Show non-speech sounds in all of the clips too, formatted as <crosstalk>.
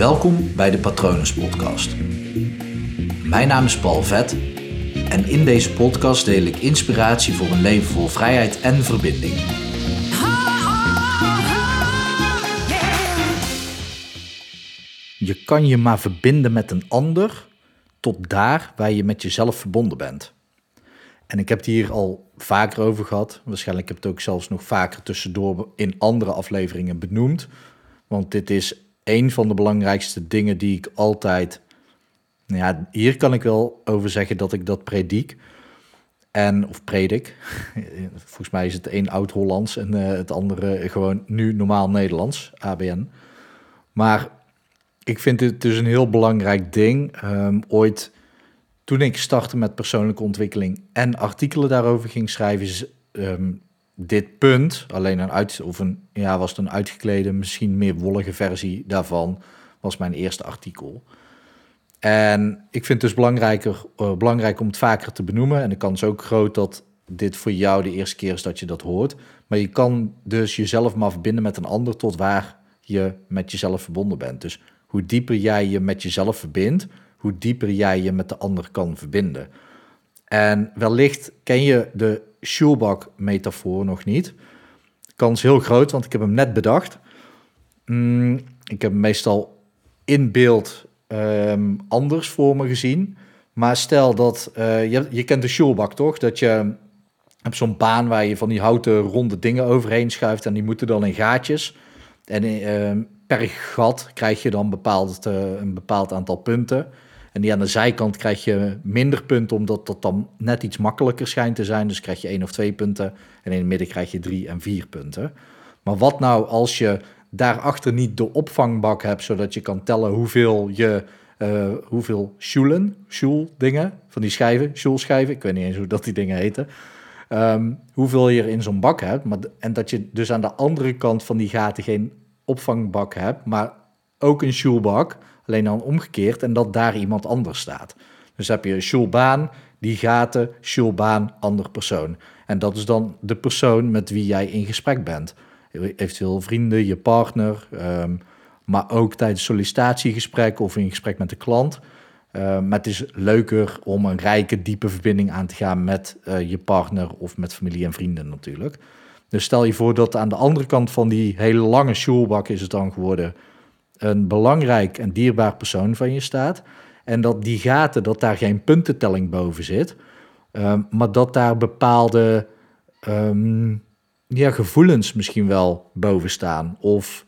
Welkom bij de Patronus Podcast. Mijn naam is Paul Vet en in deze podcast deel ik inspiratie voor een leven vol vrijheid en verbinding. Je kan je maar verbinden met een ander tot daar waar je met jezelf verbonden bent. En ik heb het hier al vaker over gehad. Waarschijnlijk heb ik het ook zelfs nog vaker tussendoor in andere afleveringen benoemd. Want dit is een van de belangrijkste dingen die ik altijd. Nou ja, hier kan ik wel over zeggen dat ik dat predik. En, of predik. <laughs> Volgens mij is het één oud-Hollands en uh, het andere gewoon nu normaal Nederlands, ABN. Maar ik vind het dus een heel belangrijk ding. Um, ooit, toen ik startte met persoonlijke ontwikkeling en artikelen daarover ging schrijven, um, dit punt, alleen een uit, of een, ja, was het een uitgeklede, misschien meer wollige versie daarvan, was mijn eerste artikel. En ik vind het dus belangrijker, uh, belangrijk om het vaker te benoemen. En de kans ook groot dat dit voor jou de eerste keer is dat je dat hoort. Maar je kan dus jezelf maar verbinden met een ander tot waar je met jezelf verbonden bent. Dus hoe dieper jij je met jezelf verbindt, hoe dieper jij je met de ander kan verbinden. En wellicht ken je de Schulbach-metafoor nog niet. Kans heel groot, want ik heb hem net bedacht. Mm, ik heb hem meestal in beeld um, anders voor me gezien. Maar stel dat, uh, je, je kent de Schulbach toch? Dat je hebt zo'n baan waar je van die houten ronde dingen overheen schuift en die moeten dan in gaatjes. En uh, per gat krijg je dan een bepaald aantal punten. En die aan de zijkant krijg je minder punten, omdat dat dan net iets makkelijker schijnt te zijn. Dus krijg je één of twee punten. En in het midden krijg je drie en vier punten. Maar wat nou als je daarachter niet de opvangbak hebt, zodat je kan tellen hoeveel je. Uh, hoeveel schulen, schul dingen, van die schijven, schulschijven, ik weet niet eens hoe dat die dingen heten. Um, hoeveel je er in zo'n bak hebt. Maar, en dat je dus aan de andere kant van die gaten geen opvangbak hebt, maar ook een schulbak alleen dan omgekeerd en dat daar iemand anders staat. Dus heb je Schulbaan, die gaten, Schulbaan, ander persoon. En dat is dan de persoon met wie jij in gesprek bent. Eventueel vrienden, je partner, um, maar ook tijdens sollicitatiegesprekken of in gesprek met de klant. Uh, maar het is leuker om een rijke, diepe verbinding aan te gaan met uh, je partner of met familie en vrienden natuurlijk. Dus stel je voor dat aan de andere kant van die hele lange schoolbak is het dan geworden een belangrijk en dierbaar persoon van je staat. En dat die gaten, dat daar geen puntentelling boven zit. Um, maar dat daar bepaalde um, ja, gevoelens misschien wel boven staan. Of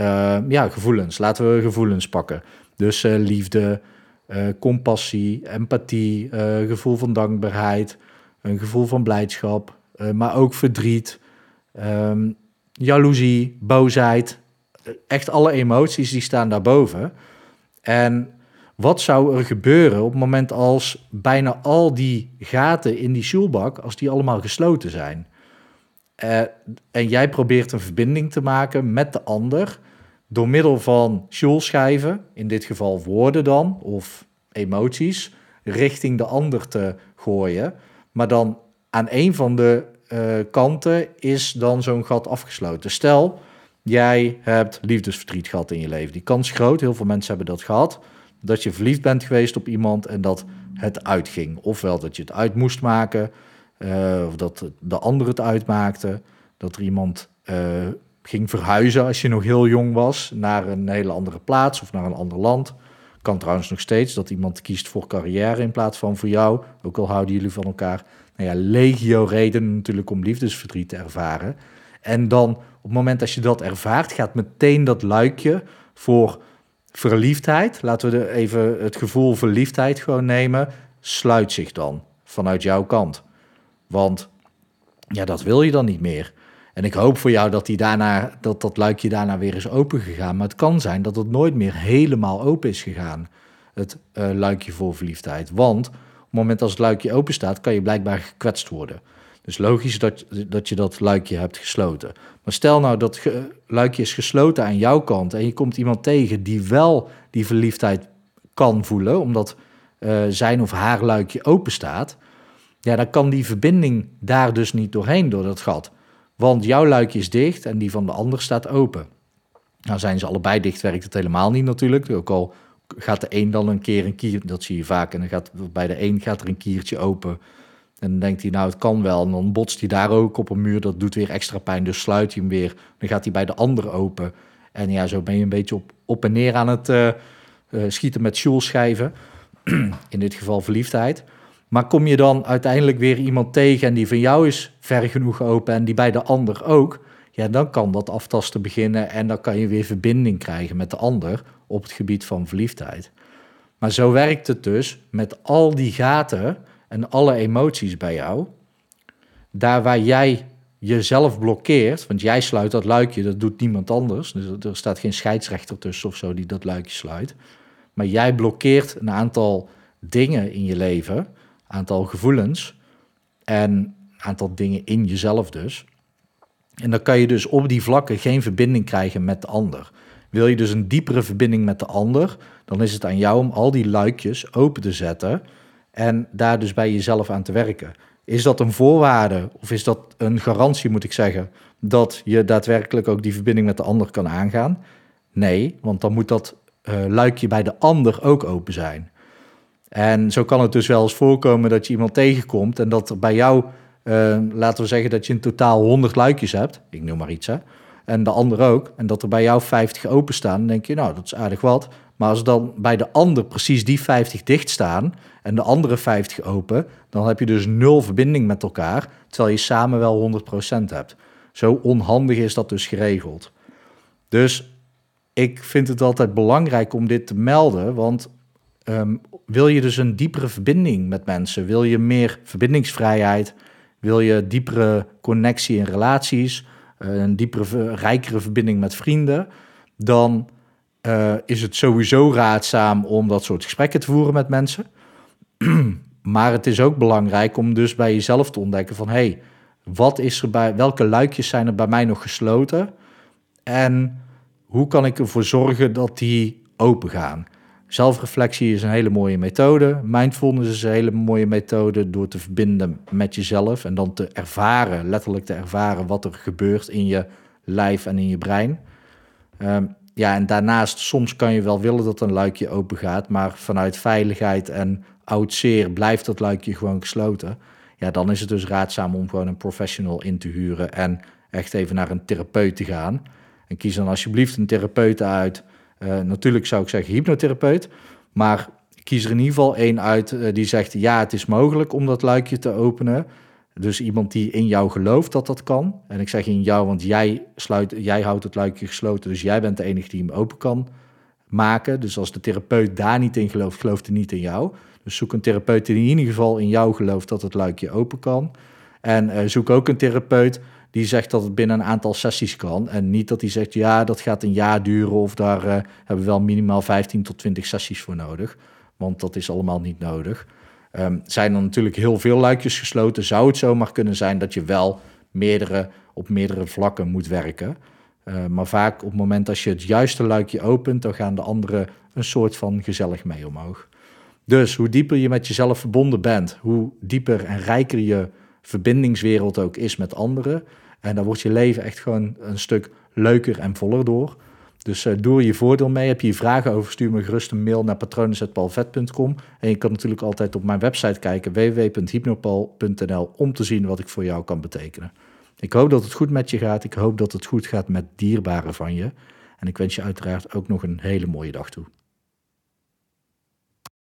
uh, ja, gevoelens. Laten we gevoelens pakken. Dus uh, liefde, uh, compassie, empathie, gevoel van dankbaarheid, een gevoel van blijdschap, maar ook verdriet, um, jaloezie, boosheid, echt alle emoties die staan daarboven. En wat zou er gebeuren op het moment als bijna al die gaten in die shoelbak, als die allemaal gesloten zijn? Uh, en jij probeert een verbinding te maken met de ander door middel van shoelschijven, in dit geval woorden dan, of emoties, richting de ander te gooien. Maar dan aan een van de uh, kanten is dan zo'n gat afgesloten. Stel, jij hebt liefdesverdriet gehad in je leven. Die kans groot, heel veel mensen hebben dat gehad, dat je verliefd bent geweest op iemand en dat het uitging. Ofwel dat je het uit moest maken, uh, of dat de ander het uitmaakte, dat er iemand uh, ging verhuizen als je nog heel jong was naar een hele andere plaats of naar een ander land. Kan trouwens nog steeds dat iemand kiest voor carrière in plaats van voor jou, ook al houden jullie van elkaar. Nou ja, legio redenen natuurlijk om liefdesverdriet te ervaren. En dan op het moment dat je dat ervaart, gaat meteen dat luikje voor verliefdheid, laten we even het gevoel verliefdheid gewoon nemen, sluit zich dan vanuit jouw kant. Want ja, dat wil je dan niet meer. En ik hoop voor jou dat, die daarna, dat dat luikje daarna weer is open gegaan. Maar het kan zijn dat het nooit meer helemaal open is gegaan, het uh, luikje voor verliefdheid. Want op het moment als het luikje open staat, kan je blijkbaar gekwetst worden. Dus logisch dat, dat je dat luikje hebt gesloten. Maar stel nou dat ge, luikje is gesloten aan jouw kant en je komt iemand tegen die wel die verliefdheid kan voelen, omdat uh, zijn of haar luikje open staat. Ja, dan kan die verbinding daar dus niet doorheen door dat gat. Want jouw luikje is dicht en die van de ander staat open. Nou zijn ze allebei dicht, werkt het helemaal niet natuurlijk. Ook al gaat de een dan een keer een kier, dat zie je vaak, en dan gaat bij de een gaat er een kiertje open. En dan denkt hij, nou het kan wel. En dan botst hij daar ook op een muur, dat doet weer extra pijn. Dus sluit hij hem weer. Dan gaat hij bij de ander open. En ja, zo ben je een beetje op, op en neer aan het uh, schieten met schijven. <clears throat> In dit geval verliefdheid. Maar kom je dan uiteindelijk weer iemand tegen en die van jou is ver genoeg open en die bij de ander ook, ja, dan kan dat aftasten beginnen en dan kan je weer verbinding krijgen met de ander op het gebied van verliefdheid. Maar zo werkt het dus met al die gaten en alle emoties bij jou. Daar waar jij jezelf blokkeert, want jij sluit dat luikje, dat doet niemand anders. Dus er staat geen scheidsrechter tussen of zo die dat luikje sluit. Maar jij blokkeert een aantal dingen in je leven, aantal gevoelens en een aantal dingen in jezelf dus. En dan kan je dus op die vlakken geen verbinding krijgen met de ander. Wil je dus een diepere verbinding met de ander, dan is het aan jou om al die luikjes open te zetten en daar dus bij jezelf aan te werken. Is dat een voorwaarde of is dat een garantie, moet ik zeggen, dat je daadwerkelijk ook die verbinding met de ander kan aangaan? Nee, want dan moet dat uh, luikje bij de ander ook open zijn. En zo kan het dus wel eens voorkomen dat je iemand tegenkomt en dat er bij jou, uh, laten we zeggen dat je in totaal 100 luikjes hebt, ik noem maar iets hè, en de ander ook, en dat er bij jou 50 openstaan, dan denk je, nou, dat is aardig wat. Maar als dan bij de ander precies die 50 dicht staan en de andere 50 open, dan heb je dus nul verbinding met elkaar, terwijl je samen wel 100% hebt. Zo onhandig is dat dus geregeld. Dus ik vind het altijd belangrijk om dit te melden, want um, wil je dus een diepere verbinding met mensen, wil je meer verbindingsvrijheid, wil je diepere connectie in relaties, een diepere, rijkere verbinding met vrienden, dan uh, is het sowieso raadzaam om dat soort gesprekken te voeren met mensen. <clears throat> maar het is ook belangrijk om dus bij jezelf te ontdekken van... hey, wat is er bij, welke luikjes zijn er bij mij nog gesloten? En hoe kan ik ervoor zorgen dat die open gaan? Zelfreflectie is een hele mooie methode. Mindfulness is een hele mooie methode door te verbinden met jezelf en dan te ervaren, letterlijk te ervaren wat er gebeurt in je lijf en in je brein. Um, ja, en daarnaast, soms kan je wel willen dat een luikje open gaat, maar vanuit veiligheid en oud zeer blijft dat luikje gewoon gesloten. Ja, dan is het dus raadzaam om gewoon een professional in te huren en echt even naar een therapeut te gaan. En kies dan alsjeblieft een therapeut uit. Uh, natuurlijk zou ik zeggen hypnotherapeut, maar kies er in ieder geval één uit uh, die zegt ja, het is mogelijk om dat luikje te openen. Dus iemand die in jou gelooft dat dat kan. En ik zeg in jou, want jij, sluit, jij houdt het luikje gesloten. Dus jij bent de enige die hem open kan maken. Dus als de therapeut daar niet in gelooft, gelooft hij niet in jou. Dus zoek een therapeut die in ieder geval in jou gelooft dat het luikje open kan. En uh, zoek ook een therapeut die zegt dat het binnen een aantal sessies kan. En niet dat hij zegt, ja, dat gaat een jaar duren of daar uh, hebben we wel minimaal 15 tot 20 sessies voor nodig. Want dat is allemaal niet nodig. Um, zijn er natuurlijk heel veel luikjes gesloten, zou het zomaar kunnen zijn dat je wel meerdere, op meerdere vlakken moet werken. Uh, maar vaak op het moment dat je het juiste luikje opent, dan gaan de anderen een soort van gezellig mee omhoog. Dus hoe dieper je met jezelf verbonden bent, hoe dieper en rijker je verbindingswereld ook is met anderen. En dan wordt je leven echt gewoon een stuk leuker en voller door. Dus uh, doe je voordeel mee. Heb je vragen over, stuur me gerust een mail naar patronen.palvet.com. En je kan natuurlijk altijd op mijn website kijken, www.hypnopal.nl, om te zien wat ik voor jou kan betekenen. Ik hoop dat het goed met je gaat. Ik hoop dat het goed gaat met dierbaren van je. En ik wens je uiteraard ook nog een hele mooie dag toe.